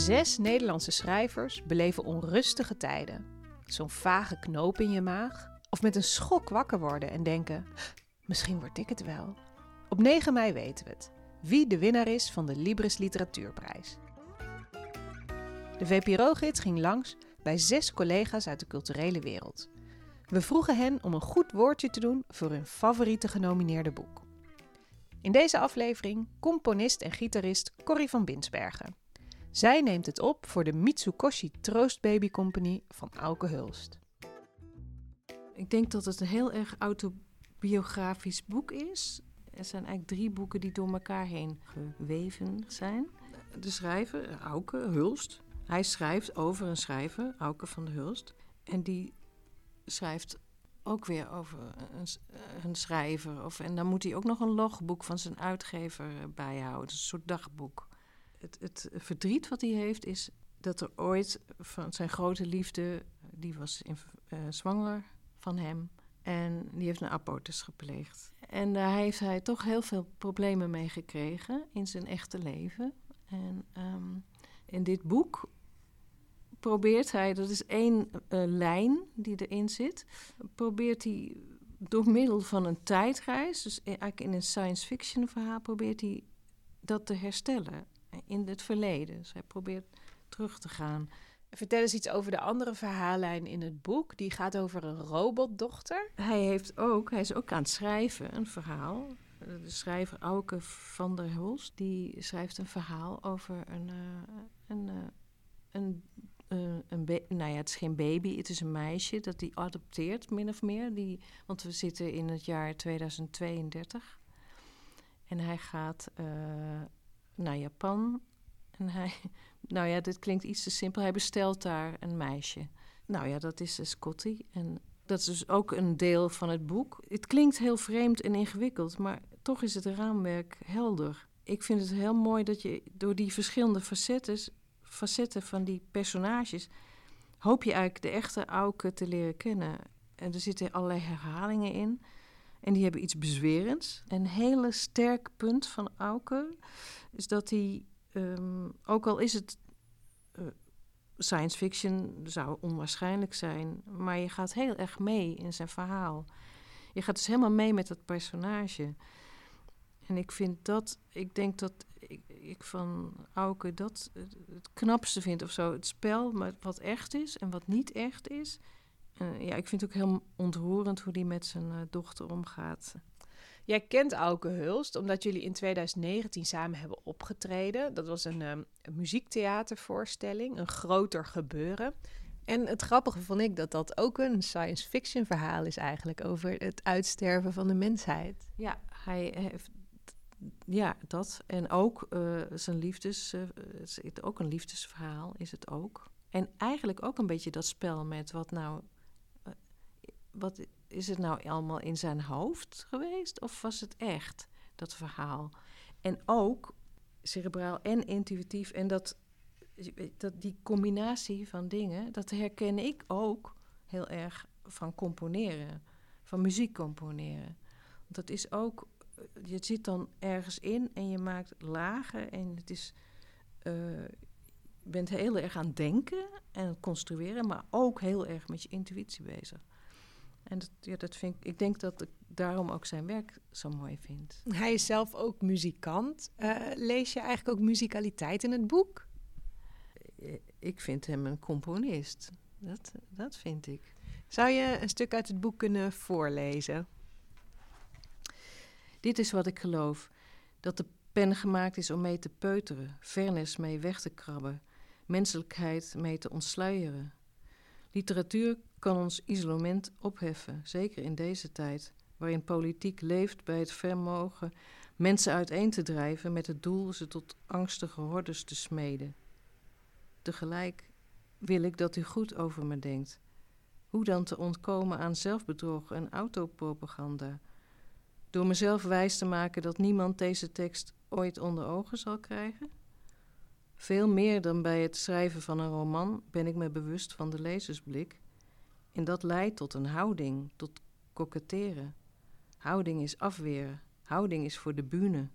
Zes Nederlandse schrijvers beleven onrustige tijden. Zo'n vage knoop in je maag. Of met een schok wakker worden en denken: misschien word ik het wel. Op 9 mei weten we het. Wie de winnaar is van de Libris Literatuurprijs. De VPRO-gids ging langs bij zes collega's uit de culturele wereld. We vroegen hen om een goed woordje te doen voor hun favoriete genomineerde boek. In deze aflevering componist en gitarist Corrie van Binsbergen. Zij neemt het op voor de Mitsukoshi Troost Baby Company van Auke Hulst. Ik denk dat het een heel erg autobiografisch boek is. Er zijn eigenlijk drie boeken die door elkaar heen geweven zijn. De schrijver, Auke Hulst, hij schrijft over een schrijver, Auke van der Hulst. En die schrijft ook weer over een, een schrijver. Of, en dan moet hij ook nog een logboek van zijn uitgever bijhouden. Een soort dagboek. Het, het verdriet wat hij heeft is dat er ooit van zijn grote liefde... die was uh, zwanger van hem... En die heeft een abortus gepleegd. En daar heeft hij toch heel veel problemen mee gekregen in zijn echte leven. En um, in dit boek probeert hij, dat is één uh, lijn die erin zit, probeert hij door middel van een tijdreis, dus eigenlijk in een science fiction verhaal, probeert hij dat te herstellen in het verleden. Dus hij probeert terug te gaan. Vertel eens iets over de andere verhaallijn in het boek. Die gaat over een robotdochter. Hij, heeft ook, hij is ook aan het schrijven, een verhaal. De schrijver Auke van der Hulst, die schrijft een verhaal over een, uh, een, uh, een uh, een nou ja, het is geen baby, het is een meisje dat die adopteert, min of meer. Die, want we zitten in het jaar 2032. En hij gaat uh, naar Japan. En hij, nou ja, dit klinkt iets te simpel. Hij bestelt daar een meisje. Nou ja, dat is Scotty. En dat is dus ook een deel van het boek. Het klinkt heel vreemd en ingewikkeld, maar toch is het raamwerk helder. Ik vind het heel mooi dat je door die verschillende facetten facetten van die personages hoop je eigenlijk de echte Auke te leren kennen. En er zitten allerlei herhalingen in. En die hebben iets bezwerends. Een hele sterk punt van Auke is dat hij, um, ook al is het uh, science fiction, zou onwaarschijnlijk zijn, maar je gaat heel erg mee in zijn verhaal. Je gaat dus helemaal mee met dat personage. En ik vind dat, ik denk dat ik, van Auke dat het, knapste vind of zo. Het spel, wat echt is en wat niet echt is. Uh, ja, ik vind het ook heel ontroerend hoe die met zijn uh, dochter omgaat. Jij kent Auke Hulst omdat jullie in 2019 samen hebben opgetreden. Dat was een, um, een muziektheatervoorstelling, een groter gebeuren. En het grappige vond ik dat dat ook een science fiction verhaal is eigenlijk over het uitsterven van de mensheid. Ja, hij heeft ja, dat. En ook uh, zijn liefdes, uh, het ook een liefdesverhaal is het ook. En eigenlijk ook een beetje dat spel met wat nou, wat is het nou allemaal in zijn hoofd geweest of was het echt dat verhaal? En ook cerebraal en intuïtief en dat, dat die combinatie van dingen, dat herken ik ook heel erg van componeren, van muziek componeren. Dat is ook je zit dan ergens in en je maakt lagen en het is. Uh, je bent heel erg aan denken en construeren, maar ook heel erg met je intuïtie bezig. En dat, ja, dat vind ik, ik denk dat ik daarom ook zijn werk zo mooi vind. Hij is zelf ook muzikant. Uh, lees je eigenlijk ook muzikaliteit in het boek? Eh, ik vind hem een componist. Dat, dat vind ik. Zou je een stuk uit het boek kunnen voorlezen? Dit is wat ik geloof: dat de pen gemaakt is om mee te peuteren, vernis mee weg te krabben, menselijkheid mee te ontsluieren. Literatuur kan ons isolement opheffen, zeker in deze tijd, waarin politiek leeft bij het vermogen mensen uiteen te drijven met het doel ze tot angstige hordes te smeden. Tegelijk wil ik dat u goed over me denkt. Hoe dan te ontkomen aan zelfbedrog en autopropaganda? Door mezelf wijs te maken dat niemand deze tekst ooit onder ogen zal krijgen? Veel meer dan bij het schrijven van een roman ben ik me bewust van de lezersblik. En dat leidt tot een houding, tot koketteren. Houding is afweren, houding is voor de bühne.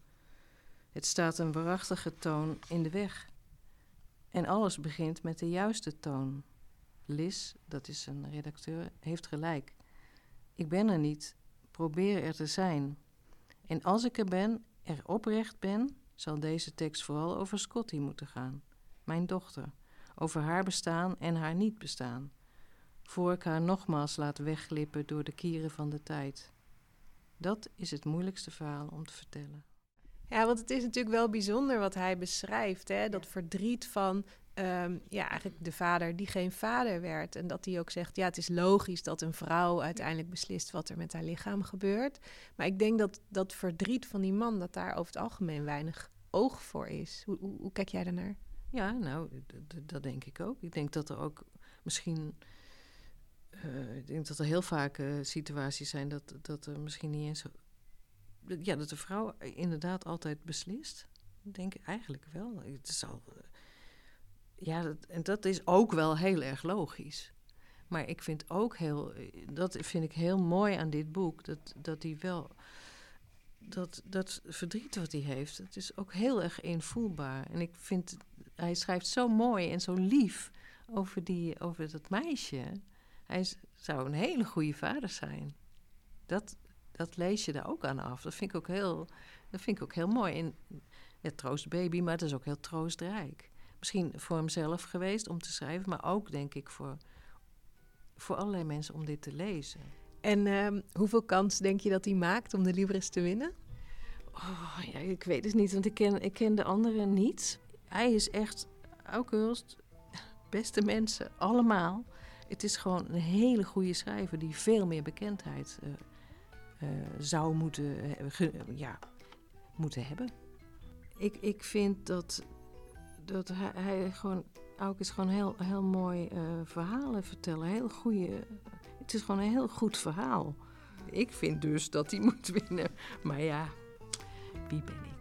Het staat een waarachtige toon in de weg. En alles begint met de juiste toon. Lis, dat is een redacteur, heeft gelijk. Ik ben er niet, probeer er te zijn. En als ik er ben, er oprecht ben, zal deze tekst vooral over Scotty moeten gaan, mijn dochter, over haar bestaan en haar niet bestaan, voor ik haar nogmaals laat wegglippen door de kieren van de tijd. Dat is het moeilijkste verhaal om te vertellen. Ja, want het is natuurlijk wel bijzonder wat hij beschrijft. Hè? Dat verdriet van ehm, ja, eigenlijk de vader die geen vader werd. En dat hij ook zegt, ja, het is logisch dat een vrouw uiteindelijk beslist wat er met haar lichaam gebeurt. Maar ik denk dat dat verdriet van die man, dat daar over het algemeen weinig oog voor is. Hoe, hoe, kijk jij daarnaar? Ja, nou, dat denk ik ook. Ik denk dat er ook misschien... Uh, ik denk dat er heel vaak uh, situaties zijn dat, dat er misschien niet eens ja, dat de vrouw inderdaad altijd beslist. Denk ik eigenlijk wel. Het is al, ja, en dat is ook wel heel erg logisch. Maar ik vind ook heel, dat vind ik heel mooi aan dit boek, dat, dat hij wel, dat, dat verdriet wat hij heeft, dat is ook heel erg invoelbaar. En ik vind, hij schrijft zo mooi en zo lief over, die, over dat meisje. Hij zou een hele goede vader zijn. Dat, dat lees je daar ook aan af. Dat vind ik ook heel, dat vind ik ook heel mooi. En ja, troostbaby, maar het is ook heel troostrijk. Misschien voor hemzelf geweest om te schrijven, maar ook denk ik voor, voor allerlei mensen om dit te lezen. En uh, hoeveel kans denk je dat hij maakt om de Libris te winnen? Oh, ja, ik weet het niet, want ik ken, ik ken de anderen niet. Hij is echt, ook Hulst, beste mensen, allemaal. Het is gewoon een hele goede schrijver die veel meer bekendheid uh, uh, zou moeten, uh, ja, moeten hebben. Ik, ik vind dat, dat hij, gewoon ook is gewoon heel, heel mooi uh, verhalen vertellen. Heel goede. Het is gewoon een heel goed verhaal. Ik vind dus dat hij moet winnen. Maar ja, wie ben ik?